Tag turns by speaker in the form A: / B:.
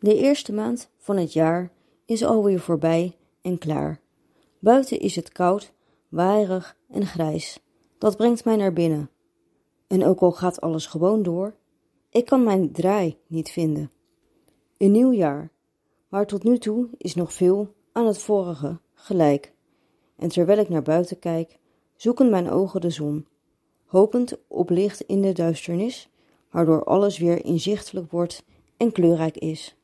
A: De eerste maand van het jaar is alweer voorbij en klaar. Buiten is het koud, waaierig en grijs. Dat brengt mij naar binnen. En ook al gaat alles gewoon door, ik kan mijn draai niet vinden. Een nieuw jaar, maar tot nu toe is nog veel aan het vorige gelijk. En terwijl ik naar buiten kijk, zoeken mijn ogen de zon, hopend op licht in de duisternis, waardoor alles weer inzichtelijk wordt en kleurrijk is.